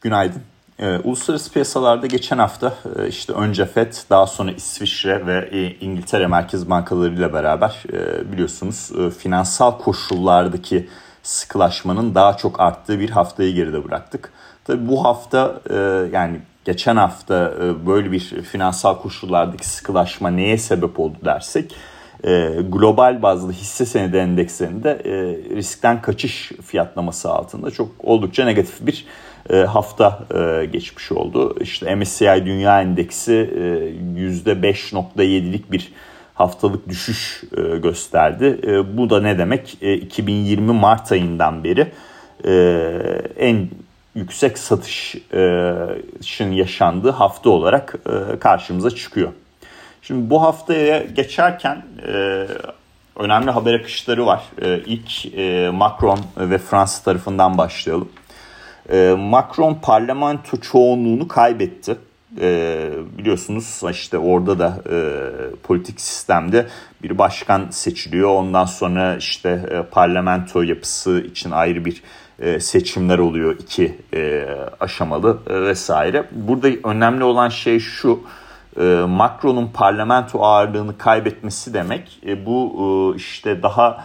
Günaydın. Ee, uluslararası piyasalarda geçen hafta e, işte önce FED daha sonra İsviçre ve e, İngiltere Merkez Bankaları ile beraber e, biliyorsunuz e, finansal koşullardaki sıkılaşmanın daha çok arttığı bir haftayı geride bıraktık. Tabii bu hafta e, yani geçen hafta e, böyle bir finansal koşullardaki sıkılaşma neye sebep oldu dersek e, global bazlı hisse senedi endekslerinde e, riskten kaçış fiyatlaması altında çok oldukça negatif bir hafta e, geçmiş oldu. İşte MSCI Dünya Endeksi e, %5.7'lik bir haftalık düşüş e, gösterdi. E, bu da ne demek? E, 2020 Mart ayından beri e, en yüksek satışın yaşandığı hafta olarak e, karşımıza çıkıyor. Şimdi bu haftaya geçerken e, önemli haber akışları var. E, ilk e, Macron ve Fransa tarafından başlayalım. E, Macron parlamento çoğunluğunu kaybetti. E, biliyorsunuz işte orada da e, politik sistemde bir başkan seçiliyor. Ondan sonra işte e, parlamento yapısı için ayrı bir e, seçimler oluyor iki e, aşamalı e, vesaire. Burada önemli olan şey şu e, Macron'un parlamento ağırlığını kaybetmesi demek e, bu e, işte daha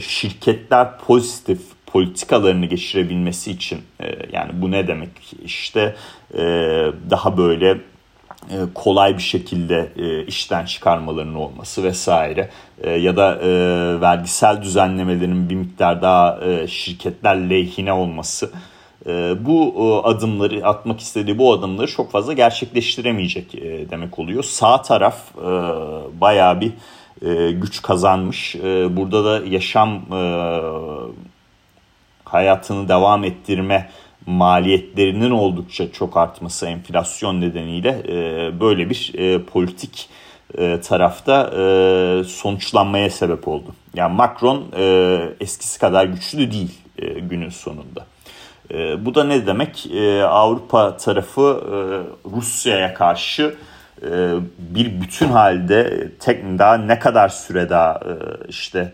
şirketler pozitif politikalarını geçirebilmesi için e, yani bu ne demek işte e, daha böyle e, kolay bir şekilde işten çıkarmalarının olması vesaire ya da vergisel düzenlemelerin bir miktar daha şirketler lehine olması bu adımları atmak istediği bu adımları çok fazla gerçekleştiremeyecek demek oluyor. Sağ taraf bayağı bir güç kazanmış. Burada da yaşam hayatını devam ettirme maliyetlerinin oldukça çok artması enflasyon nedeniyle e, böyle bir e, politik e, tarafta e, sonuçlanmaya sebep oldu. Yani Macron e, eskisi kadar güçlü değil e, günün sonunda. E, bu da ne demek? E, Avrupa tarafı e, Rusya'ya karşı e, bir bütün halde tek daha ne kadar süre daha e, işte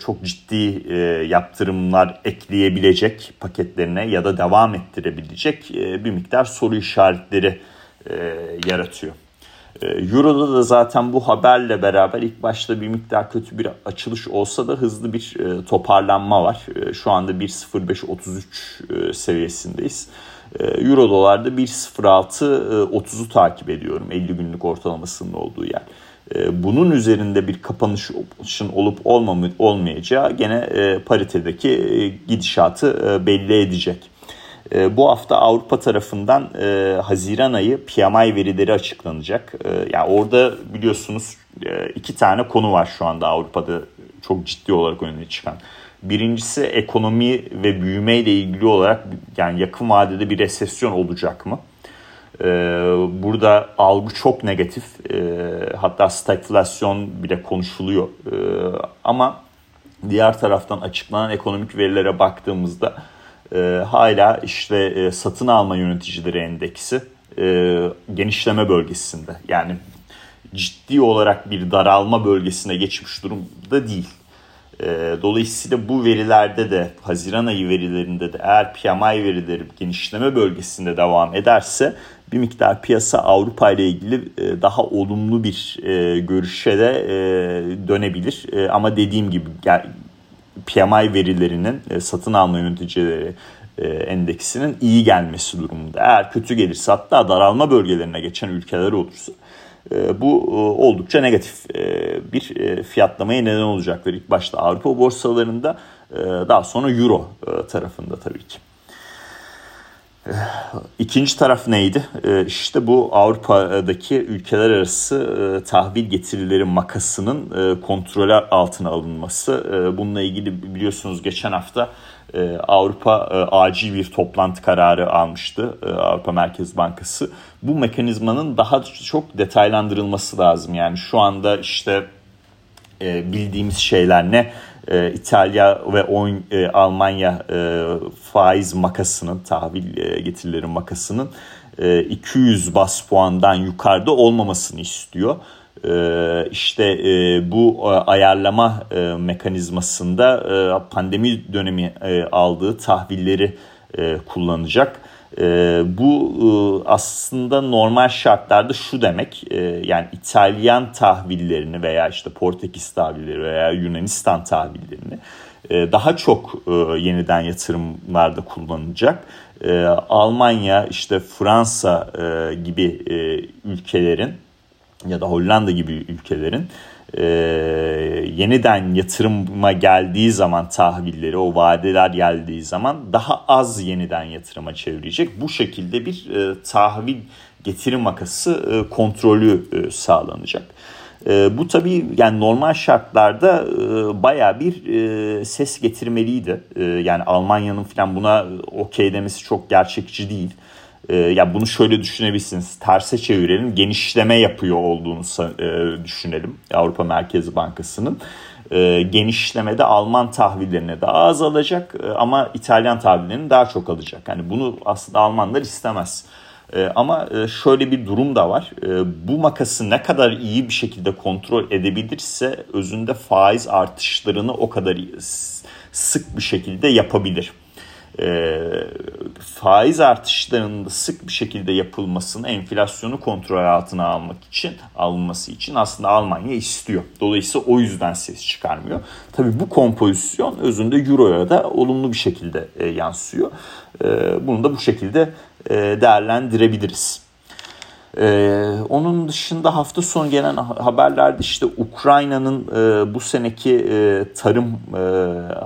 çok ciddi e, yaptırımlar ekleyebilecek paketlerine ya da devam ettirebilecek e, bir miktar soru işaretleri yaratıyor. Euro'da da zaten bu haberle beraber ilk başta bir miktar kötü bir açılış olsa da hızlı bir toparlanma var. Şu anda 1.0533 seviyesindeyiz. Euro dolarda 1.06.30'u takip ediyorum 50 günlük ortalamasının olduğu yer. Ee, bunun üzerinde bir kapanışın olup olmayacağı gene e, paritedeki e, gidişatı e, belli edecek. Bu hafta Avrupa tarafından Haziran ayı PMI verileri açıklanacak. Yani orada biliyorsunuz iki tane konu var şu anda Avrupa'da çok ciddi olarak önüne çıkan. Birincisi ekonomi ve büyüme ile ilgili olarak yani yakın vadede bir resesyon olacak mı? Ee, burada algı çok negatif. Ee, hatta stagflasyon bile konuşuluyor. Ee, ama diğer taraftan açıklanan ekonomik verilere baktığımızda e, hala işte e, satın alma yöneticileri endeksi e, genişleme bölgesinde. Yani ciddi olarak bir daralma bölgesine geçmiş durumda değil. Dolayısıyla bu verilerde de Haziran ayı verilerinde de eğer PMI verileri genişleme bölgesinde devam ederse bir miktar piyasa Avrupa ile ilgili e, daha olumlu bir e, görüşe de e, dönebilir. Ama dediğim gibi PMI verilerinin satın alma yöneticileri endeksinin iyi gelmesi durumunda. Eğer kötü gelirse hatta daralma bölgelerine geçen ülkeler olursa bu oldukça negatif bir fiyatlamaya neden olacaktır. İlk başta Avrupa borsalarında daha sonra Euro tarafında tabii ki. İkinci taraf neydi? Ee, işte bu Avrupa'daki ülkeler arası e, tahvil getirileri makasının e, kontrolü altına alınması. E, bununla ilgili biliyorsunuz geçen hafta Avrupa acil bir toplantı kararı almıştı Avrupa Merkez Bankası. Bu mekanizmanın daha çok detaylandırılması lazım. Yani şu anda işte bildiğimiz şeyler ne? e, İtalya ve on, e, Almanya e, faiz makasının, tahvil e, getirileri makasının e, 200 bas puandan yukarıda olmamasını istiyor. E, işte e, bu e, ayarlama e, mekanizmasında pandemi dönemi aldığı tahvilleri kullanacak. bu aslında normal şartlarda şu demek yani İtalyan tahvillerini veya işte Portekiz tahvilleri veya Yunanistan tahvillerini daha çok yeniden yatırımlarda kullanacak. Almanya işte Fransa gibi ülkelerin ya da Hollanda gibi ülkelerin e, yeniden yatırıma geldiği zaman tahvilleri o vadeler geldiği zaman daha az yeniden yatırıma çevirecek. Bu şekilde bir e, tahvil getirim makası e, kontrolü e, sağlanacak. E, bu tabii yani normal şartlarda e, baya bir e, ses getirmeliydi. E, yani Almanya'nın falan buna okey demesi çok gerçekçi değil. E, ya bunu şöyle düşünebilirsiniz. Terse çevirelim. Genişleme yapıyor olduğunu e, düşünelim. Avrupa Merkezi Bankası'nın. E, genişlemede Alman tahvillerine daha az alacak e, ama İtalyan tahvillerini daha çok alacak. Yani bunu aslında Almanlar istemez. E, ama şöyle bir durum da var. E, bu makası ne kadar iyi bir şekilde kontrol edebilirse özünde faiz artışlarını o kadar sık bir şekilde yapabilir e, faiz artışlarının sık bir şekilde yapılmasını enflasyonu kontrol altına almak için alınması için aslında Almanya istiyor. Dolayısıyla o yüzden ses çıkarmıyor. Tabii bu kompozisyon özünde Euro'ya da olumlu bir şekilde e, yansıyor. E, bunu da bu şekilde e, değerlendirebiliriz. Ee, onun dışında hafta sonu gelen haberlerde işte Ukrayna'nın e, bu seneki e, tarım e,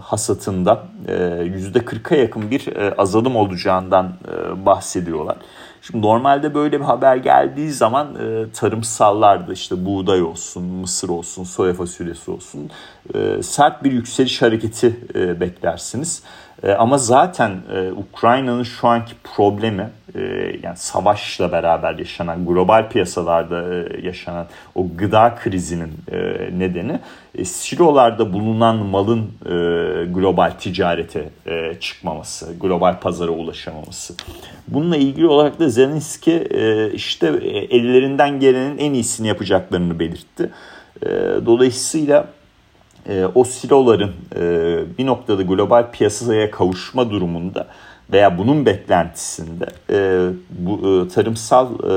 hasatında e, %40'a yakın bir e, azalım olacağından e, bahsediyorlar. Şimdi normalde böyle bir haber geldiği zaman e, tarımsallarda işte buğday olsun, mısır olsun, soya fasulyesi olsun e, sert bir yükseliş hareketi e, beklersiniz. E, ama zaten e, Ukrayna'nın şu anki problemi e, yani savaşla beraber yaşanan global piyasalarda e, yaşanan o gıda krizinin e, nedeni e, silolarda bulunan malın e, global ticarete e, çıkmaması, global pazara ulaşamaması. Bununla ilgili olarak da Zelenski e, işte e, ellerinden gelenin en iyisini yapacaklarını belirtti. E, dolayısıyla e, o siloların e, bir noktada global piyasaya kavuşma durumunda veya bunun beklentisinde e, bu e, tarımsal e,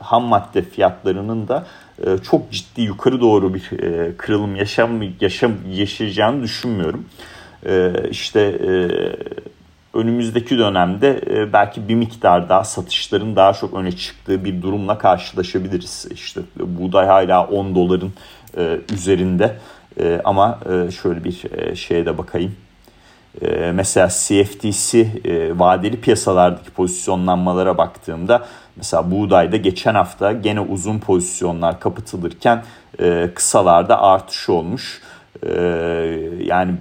ham madde fiyatlarının da e, çok ciddi yukarı doğru bir e, kırılım yaşam yaşam yaşayacağını düşünmüyorum. E, işte e, önümüzdeki dönemde e, belki bir miktar daha satışların daha çok öne çıktığı bir durumla karşılaşabiliriz. İşte buğday hala 10 doların e, üzerinde. E, ama e, şöyle bir e, şeye de bakayım. E, mesela CFTC e, vadeli piyasalardaki pozisyonlanmalara baktığımda mesela buğdayda geçen hafta gene uzun pozisyonlar kapatılırken e, kısalarda artış olmuş. E, yani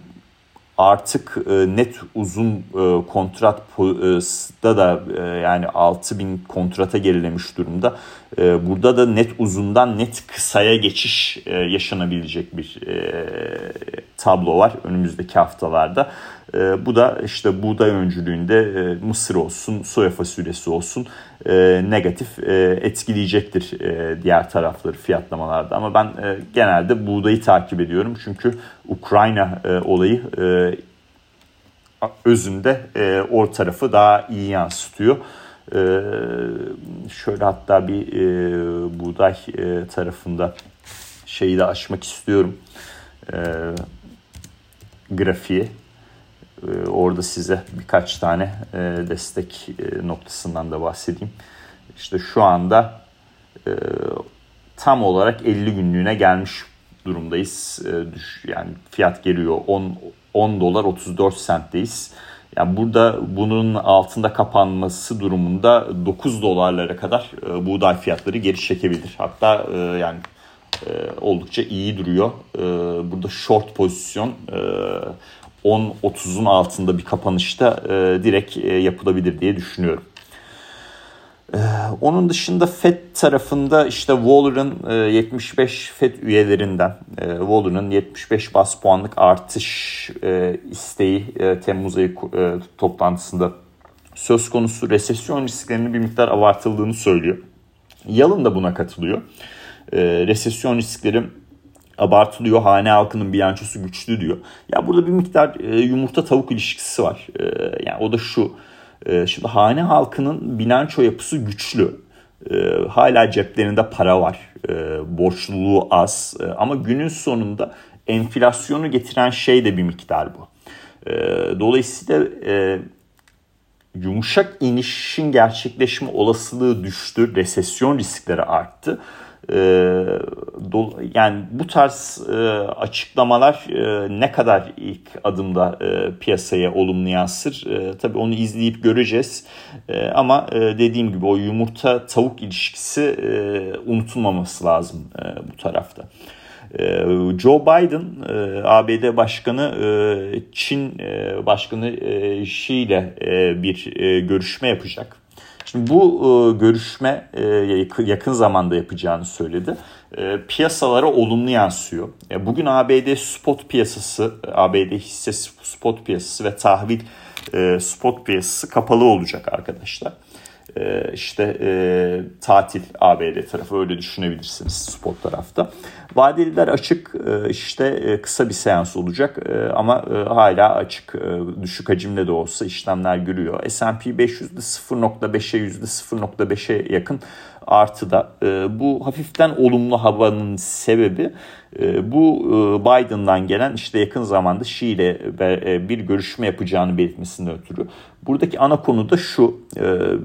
artık e, net uzun e, kontratta da e, yani 6000 kontrata gerilemiş durumda. E, burada da net uzundan net kısaya geçiş e, yaşanabilecek bir e, tablo var önümüzdeki haftalarda. E, bu da işte buğday öncülüğünde e, mısır olsun, soya fasulyesi olsun e, negatif e, etkileyecektir e, diğer tarafları fiyatlamalarda. Ama ben e, genelde buğdayı takip ediyorum çünkü Ukrayna e, olayı e, özünde e, o tarafı daha iyi yansıtıyor. E, şöyle hatta bir e, buğday e, tarafında şeyi de açmak istiyorum. E, grafiği. E, orada size birkaç tane e, destek e, noktasından da bahsedeyim. İşte şu anda e, tam olarak 50 günlüğüne gelmiş durumdayız. Yani fiyat geliyor 10 10 dolar 34 centteyiz. Yani burada bunun altında kapanması durumunda 9 dolarlara kadar buğday fiyatları geri çekebilir. Hatta yani oldukça iyi duruyor. Burada short pozisyon 10-30'un altında bir kapanışta e, direkt e, yapılabilir diye düşünüyorum. Ee, onun dışında FED tarafında işte Waller'ın 75 e, FED üyelerinden e, Waller'ın 75 bas puanlık artış e, isteği Temmuz ayı toplantısında söz konusu resesyon risklerinin bir miktar abartıldığını söylüyor. Yalın da buna katılıyor. Resesyon riskleri abartılıyor. Hane halkının bilançosu güçlü diyor. Ya burada bir miktar e, yumurta tavuk ilişkisi var. E, yani o da şu. E, şimdi hane halkının bilanço yapısı güçlü. E, hala ceplerinde para var. E, borçluluğu az. Ama günün sonunda enflasyonu getiren şey de bir miktar bu. Dolayısıyla yumuşak inişin gerçekleşme olasılığı düştü. Resesyon riskleri arttı. Ee, yani bu tarz e, açıklamalar e, ne kadar ilk adımda e, piyasaya olumlu yansır tabii onu izleyip göreceğiz ama dediğim gibi o yumurta tavuk ilişkisi unutulmaması lazım bu tarafta. Joe Biden ABD Başkanı Çin Başkanı Xi ile bir görüşme yapacak. Şimdi bu e, görüşme e, yakın zamanda yapacağını söyledi. E, piyasalara olumlu yansıyor. E, bugün ABD spot piyasası, ABD hisse spot piyasası ve tahvil e, spot piyasası kapalı olacak arkadaşlar. E, işte e, tatil ABD tarafı öyle düşünebilirsiniz spot tarafta. Vadeliler açık e, işte e, kısa bir seans olacak e, ama hala açık düşük hacimde de olsa işlemler görüyor. S&P 500'de 0.5'e %0.5'e yakın artıda. Bu hafiften olumlu havanın sebebi bu Biden'dan gelen işte yakın zamanda Xi ile bir görüşme yapacağını belirtmesinden ötürü. Buradaki ana konu da şu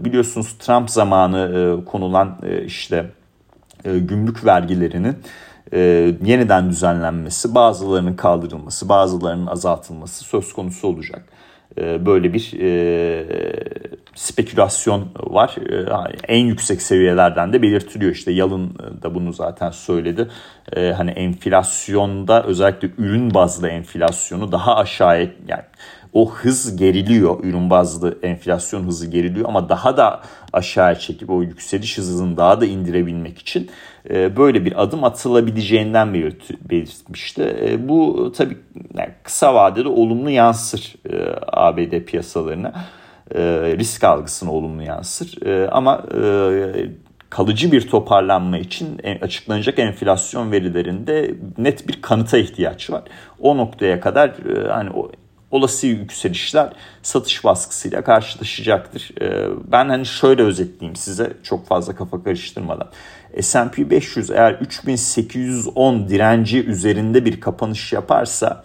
biliyorsunuz Trump zamanı konulan işte gümrük vergilerinin e, yeniden düzenlenmesi, bazılarının kaldırılması, bazılarının azaltılması söz konusu olacak. E, böyle bir e, spekülasyon var. E, en yüksek seviyelerden de belirtiliyor. İşte Yalın da bunu zaten söyledi. E, hani enflasyonda özellikle ürün bazlı enflasyonu daha aşağıya yani o hız geriliyor. Ürün bazlı enflasyon hızı geriliyor ama daha da aşağıya çekip o yükseliş hızını daha da indirebilmek için e, böyle bir adım atılabileceğinden belirtmişti. E, bu tabii kısa vadede olumlu yansır e, ABD piyasalarına. Risk algısına olumlu yansır. Ama kalıcı bir toparlanma için açıklanacak enflasyon verilerinde net bir kanıta ihtiyaç var. O noktaya kadar hani o olası yükselişler satış baskısıyla karşılaşacaktır. Ben hani şöyle özetleyeyim size çok fazla kafa karıştırmadan. S&P 500 eğer 3810 direnci üzerinde bir kapanış yaparsa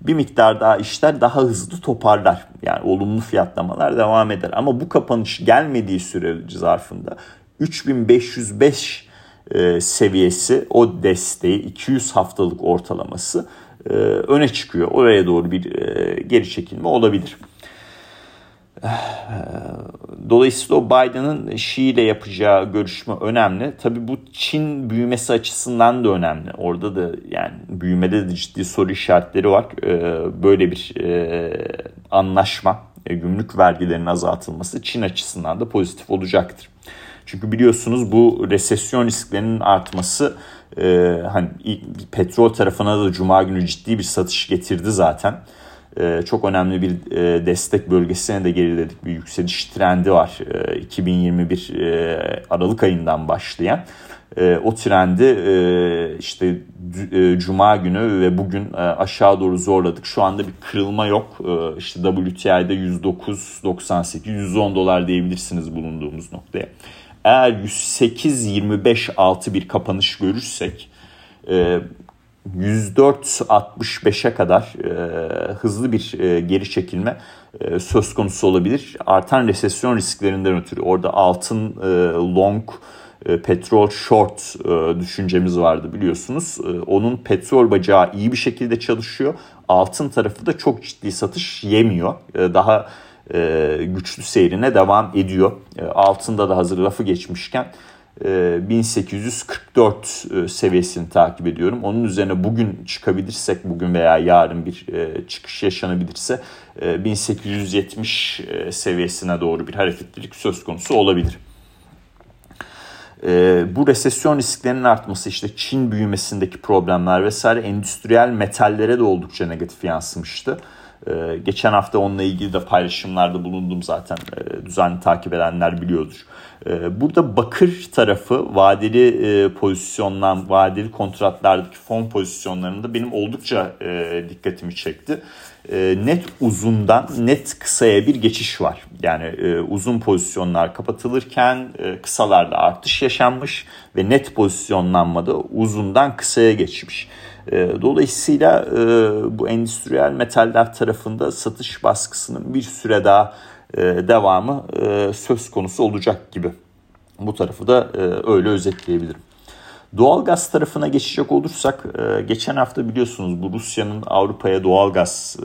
bir miktar daha işler daha hızlı toparlar. Yani olumlu fiyatlamalar devam eder. Ama bu kapanış gelmediği süre zarfında 3505 e, seviyesi o desteği 200 haftalık ortalaması e, öne çıkıyor. Oraya doğru bir e, geri çekilme olabilir. Dolayısıyla o Biden'ın Xi ile yapacağı görüşme önemli. Tabii bu Çin büyümesi açısından da önemli. Orada da yani büyümede de ciddi soru işaretleri var. E, böyle bir anlaşma, gümrük vergilerinin azaltılması Çin açısından da pozitif olacaktır. Çünkü biliyorsunuz bu resesyon risklerinin artması e, hani petrol tarafına da cuma günü ciddi bir satış getirdi zaten. E, çok önemli bir e, destek bölgesine de geriledik. Bir yükseliş trendi var. E, 2021 e, Aralık ayından başlayan. E, o trendi e, işte Cuma günü ve bugün aşağı doğru zorladık. Şu anda bir kırılma yok. E, işte WTI'de 109.98, 110 dolar diyebilirsiniz bulunduğumuz noktaya. Eğer 108-25-6 bir kapanış görürsek 104-65'e kadar e, hızlı bir e, geri çekilme e, söz konusu olabilir. Artan resesyon risklerinden ötürü orada altın long petrol short düşüncemiz vardı biliyorsunuz. Onun petrol bacağı iyi bir şekilde çalışıyor. Altın tarafı da çok ciddi satış yemiyor. Daha e, güçlü seyrine devam ediyor. E, altında da hazır lafı geçmişken e, 1844 e, seviyesini takip ediyorum. Onun üzerine bugün çıkabilirsek bugün veya yarın bir e, çıkış yaşanabilirse e, 1870 e, seviyesine doğru bir hareketlilik söz konusu olabilir. Bu resesyon risklerinin artması işte Çin büyümesindeki problemler vesaire endüstriyel metallere de oldukça negatif yansımıştı. Ee, geçen hafta onunla ilgili de paylaşımlarda bulundum zaten. Ee, düzenli takip edenler biliyordur. Ee, burada bakır tarafı vadeli e, pozisyondan, vadeli kontratlardaki fon pozisyonlarında benim oldukça e, dikkatimi çekti. Net uzundan net kısaya bir geçiş var. Yani e, uzun pozisyonlar kapatılırken kısalarda artış yaşanmış ve net pozisyonlanmada uzundan kısaya geçmiş. E, dolayısıyla e, bu endüstriyel metaller tarafında satış baskısının bir süre daha e, devamı söz konusu olacak gibi. Bu tarafı da öyle özetleyebilirim. Doğal gaz tarafına geçecek olursak geçen hafta biliyorsunuz bu Rusya'nın Avrupa'ya doğal gaz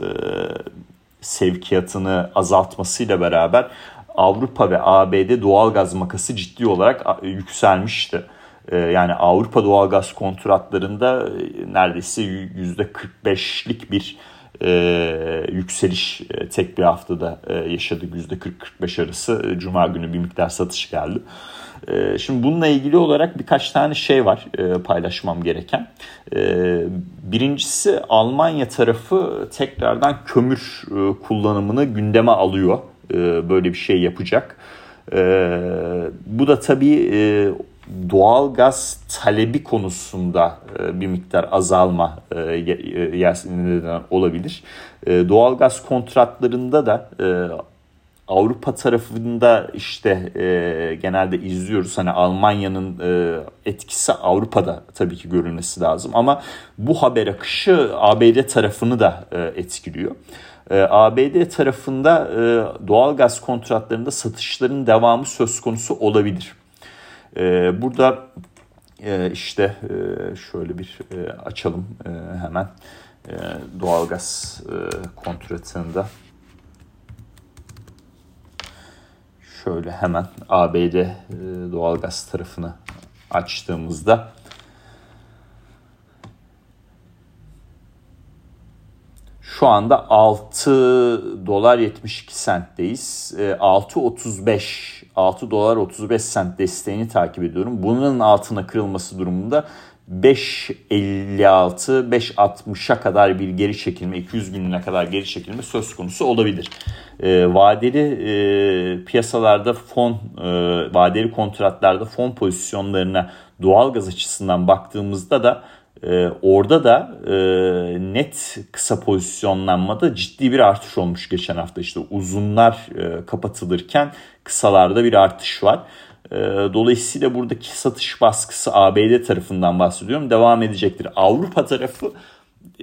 sevkiyatını azaltmasıyla beraber Avrupa ve ABD doğal gaz makası ciddi olarak yükselmişti. Ee, yani Avrupa doğalgaz kontratlarında e, neredeyse %45'lik bir e, yükseliş e, tek bir haftada e, yaşadık. %40-45 arası e, Cuma günü bir miktar satış geldi. E, şimdi bununla ilgili olarak birkaç tane şey var e, paylaşmam gereken. E, birincisi Almanya tarafı tekrardan kömür e, kullanımını gündeme alıyor. E, böyle bir şey yapacak. Bu da tabii e, doğal gaz talebi konusunda bir miktar azalma olabilir. Doğal gaz kontratlarında da Avrupa tarafında işte genelde izliyoruz hani Almanya'nın etkisi Avrupa'da tabii ki görülmesi lazım ama bu haber akışı ABD tarafını da etkiliyor. ABD tarafında doğal gaz kontratlarında satışların devamı söz konusu olabilir. E, burada e, işte e, şöyle bir e, açalım e, hemen e, doğalgaz e, kontratında. Şöyle hemen ABD e, doğalgaz tarafını açtığımızda Şu anda 6 dolar 72 centteyiz. 6.35 6 dolar 35 sent desteğini takip ediyorum. Bunun altına kırılması durumunda 5.56 5.60'a kadar bir geri çekilme 200 gününe kadar geri çekilme söz konusu olabilir. E, vadeli e, piyasalarda fon e, vadeli kontratlarda fon pozisyonlarına doğal gaz açısından baktığımızda da ee, orada da e, net kısa pozisyonlanmada ciddi bir artış olmuş geçen hafta. İşte uzunlar e, kapatılırken kısalarda bir artış var. E, dolayısıyla buradaki satış baskısı ABD tarafından bahsediyorum devam edecektir. Avrupa tarafı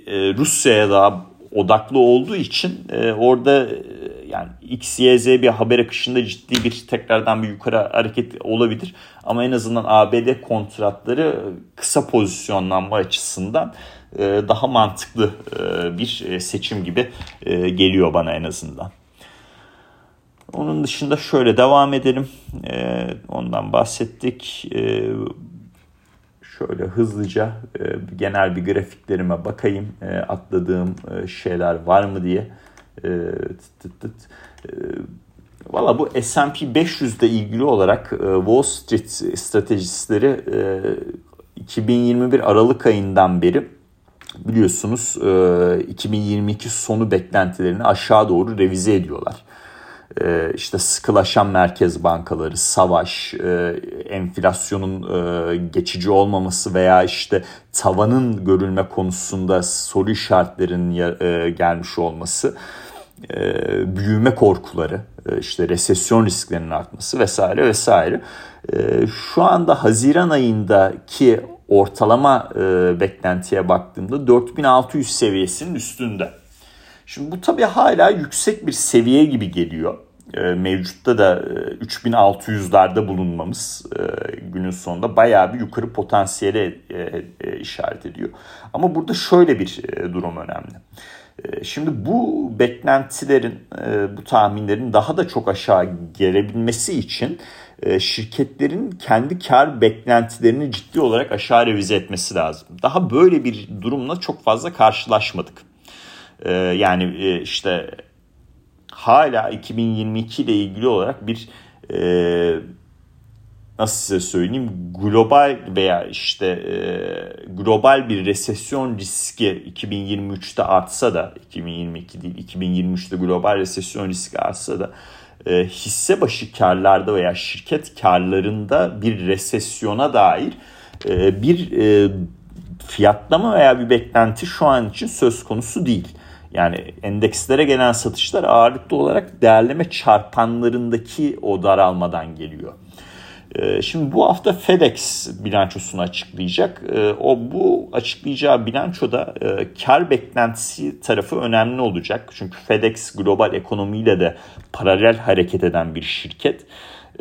e, Rusya'ya daha odaklı olduğu için e, orada e, yani X, Y, Z bir haber akışında ciddi bir tekrardan bir yukarı hareket olabilir. Ama en azından ABD kontratları kısa pozisyonlanma açısından daha mantıklı bir seçim gibi geliyor bana en azından. Onun dışında şöyle devam edelim. E, ondan bahsettik. E, şöyle hızlıca e, genel bir grafiklerime bakayım. E, atladığım e, şeyler var mı diye. E, tıt tıt tıt. E, Valla bu S&P 500 ile ilgili olarak e, Wall Street stratejistleri e, 2021 Aralık ayından beri biliyorsunuz e, 2022 sonu beklentilerini aşağı doğru revize ediyorlar e, işte sıkılaşan merkez bankaları, savaş, e, enflasyonun e, geçici olmaması veya işte tavanın görülme konusunda soru işaretlerinin e, gelmiş olması, büyüme korkuları, işte resesyon risklerinin artması vesaire vesaire. Şu anda Haziran ayındaki ortalama beklentiye baktığımda 4600 seviyesinin üstünde. Şimdi bu tabii hala yüksek bir seviye gibi geliyor. E, mevcutta da e, 3600'lerde bulunmamız e, günün sonunda bayağı bir yukarı potansiyele e, e, işaret ediyor. Ama burada şöyle bir e, durum önemli. E, şimdi bu beklentilerin, e, bu tahminlerin daha da çok aşağı gelebilmesi için e, şirketlerin kendi kar beklentilerini ciddi olarak aşağı revize etmesi lazım. Daha böyle bir durumla çok fazla karşılaşmadık. E, yani e, işte hala 2022 ile ilgili olarak bir e, nasıl size söyleyeyim global veya işte e, global bir resesyon riski 2023'te artsa da 2022 değil 2023'te global resesyon riski artsa da e, hisse başı karlarda veya şirket karlarında bir resesyona dair e, bir e, fiyatlama veya bir beklenti şu an için söz konusu değil. Yani endekslere gelen satışlar ağırlıklı olarak değerleme çarpanlarındaki o daralmadan geliyor. Ee, şimdi bu hafta FedEx bilançosunu açıklayacak. Ee, o bu açıklayacağı bilançoda e, kar beklentisi tarafı önemli olacak. Çünkü FedEx global ekonomiyle de paralel hareket eden bir şirket.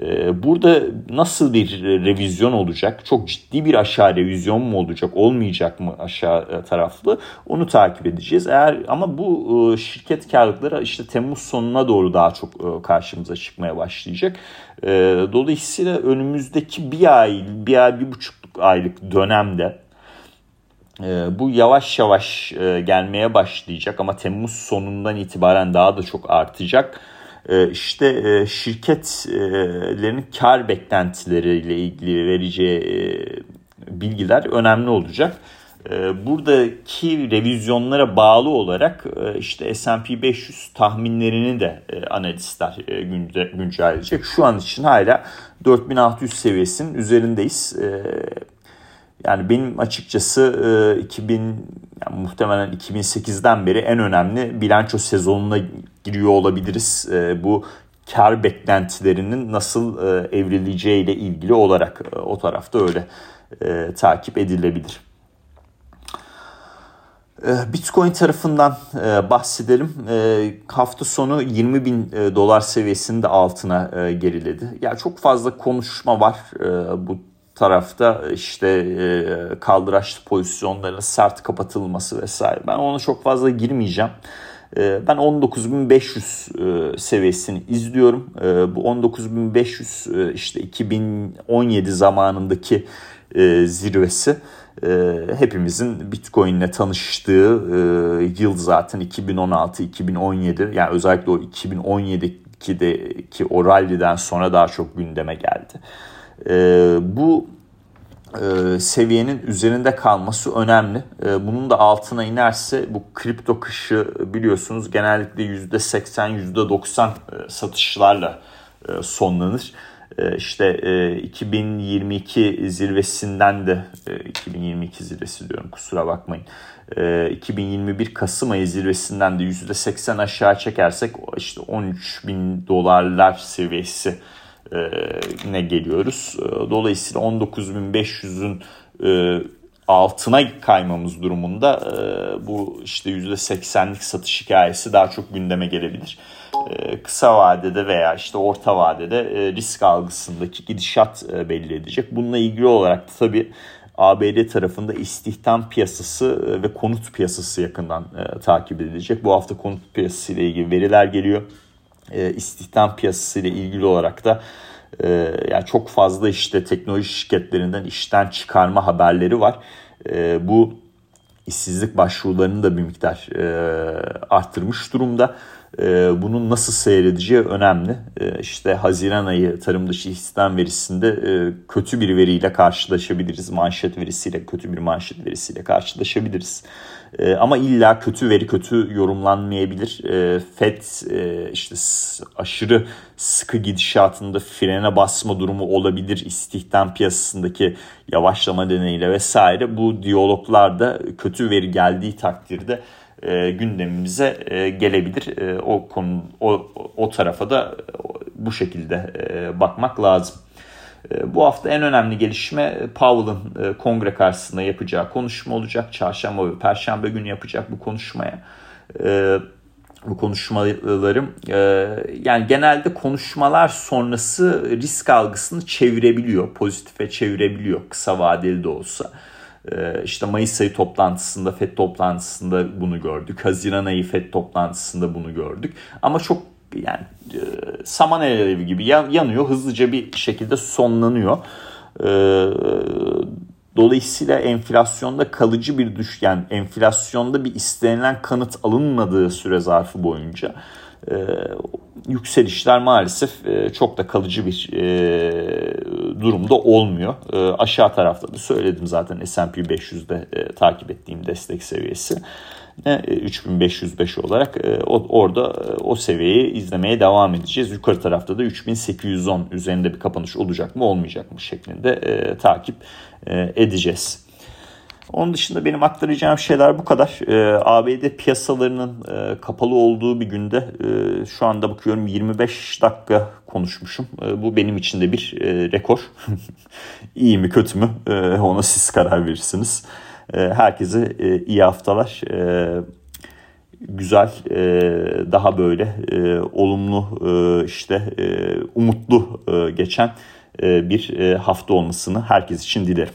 Ee, burada nasıl bir revizyon olacak? Çok ciddi bir aşağı revizyon mu olacak? Olmayacak mı aşağı e, taraflı? Onu takip edeceğiz. Eğer ama bu e, şirket karlılıkları işte Temmuz sonuna doğru daha çok e, karşımıza çıkmaya başlayacak. Dolayısıyla önümüzdeki bir ay, bir ay, bir buçuk aylık dönemde bu yavaş yavaş gelmeye başlayacak ama Temmuz sonundan itibaren daha da çok artacak işte e, şirketlerin kar beklentileriyle ilgili vereceği e, bilgiler önemli olacak. Ee, buradaki revizyonlara bağlı olarak e, işte S&P 500 tahminlerini de analistler güncelleyecek. Şu an için hala 4600 seviyesinin üzerindeyiz. Yani benim açıkçası 2000 yani muhtemelen 2008'den beri en önemli bilanço sezonuna giriyor olabiliriz. Bu kar beklentilerinin nasıl e, evrileceği ile ilgili olarak o tarafta öyle takip edilebilir. Bitcoin tarafından bahsedelim. Hafta sonu 20 bin dolar seviyesinde altına geriledi. Ya çok fazla konuşma var bu tarafta işte kaldıraçlı pozisyonların sert kapatılması vesaire. Ben ona çok fazla girmeyeceğim. Ee, ben 19.500 e, seviyesini izliyorum. Bu 19.500 e, işte 2017 zamanındaki e, zirvesi. Hepimizin Bitcoin ile tanıştığı yıl zaten 2016-2017 yani özellikle o 2017'deki o rally'den sonra daha çok gündeme geldi. Bu e, seviyenin üzerinde kalması önemli. E, bunun da altına inerse bu kripto kışı biliyorsunuz genellikle %80 %90 e, satışlarla e, sonlanır. E, işte e, 2022 zirvesinden de e, 2022 zirvesi diyorum kusura bakmayın. E, 2021 Kasım ayı zirvesinden de %80 aşağı çekersek işte 13 bin dolarlar seviyesi e, ne geliyoruz. E, dolayısıyla 19.500'ün e, altına kaymamız durumunda bu işte %80'lik satış hikayesi daha çok gündeme gelebilir. Kısa vadede veya işte orta vadede risk algısındaki gidişat belli edecek. Bununla ilgili olarak da tabii ABD tarafında istihdam piyasası ve konut piyasası yakından takip edilecek. Bu hafta konut piyasası ile ilgili veriler geliyor e, istihdam piyasası ile ilgili olarak da e, yani çok fazla işte teknoloji şirketlerinden işten çıkarma haberleri var. E, bu işsizlik başvurularını da bir miktar e, arttırmış durumda. Bunun nasıl seyredeceği önemli. E, işte Haziran ayı tarım dışı istihdam verisinde kötü bir veriyle karşılaşabiliriz. Manşet verisiyle kötü bir manşet verisiyle karşılaşabiliriz. E, ama illa kötü veri kötü yorumlanmayabilir. E, FED e, işte aşırı sıkı gidişatında frene basma durumu olabilir. İstihdam piyasasındaki yavaşlama nedeniyle vesaire. Bu diyaloglarda kötü veri geldiği takdirde e, gündemimize e, gelebilir. O konu o, o tarafa da bu şekilde bakmak lazım. E, bu hafta en önemli gelişme Powell'ın e, kongre karşısında yapacağı konuşma olacak. Çarşamba ve Perşembe günü yapacak bu konuşmaya. E, bu konuşmalarım yani genelde konuşmalar sonrası risk algısını çevirebiliyor, pozitife çevirebiliyor kısa vadeli de olsa. İşte Mayıs ayı toplantısında, FED toplantısında bunu gördük. Haziran ayı FED toplantısında bunu gördük. Ama çok yani e, saman alevi gibi yanıyor. Hızlıca bir şekilde sonlanıyor. E, dolayısıyla enflasyonda kalıcı bir düş yani enflasyonda bir istenilen kanıt alınmadığı süre zarfı boyunca e, yükselişler maalesef e, çok da kalıcı bir e, durumda olmuyor. E, aşağı tarafta da söyledim zaten S&P 500'de e, takip ettiğim destek seviyesi. 3505 e, olarak e, orada e, o seviyeyi izlemeye devam edeceğiz. Yukarı tarafta da 3810 üzerinde bir kapanış olacak mı olmayacak mı şeklinde takip edeceğiz. Onun dışında benim aktaracağım şeyler bu kadar. ABD piyasalarının kapalı olduğu bir günde şu anda bakıyorum 25 dakika konuşmuşum. bu benim için de bir rekor. İyi mi kötü mü ona siz karar verirsiniz. Ee, herkese e, iyi haftalar. Ee, güzel, e, daha böyle e, olumlu, işte umutlu geçen bir hafta olmasını herkes için dilerim.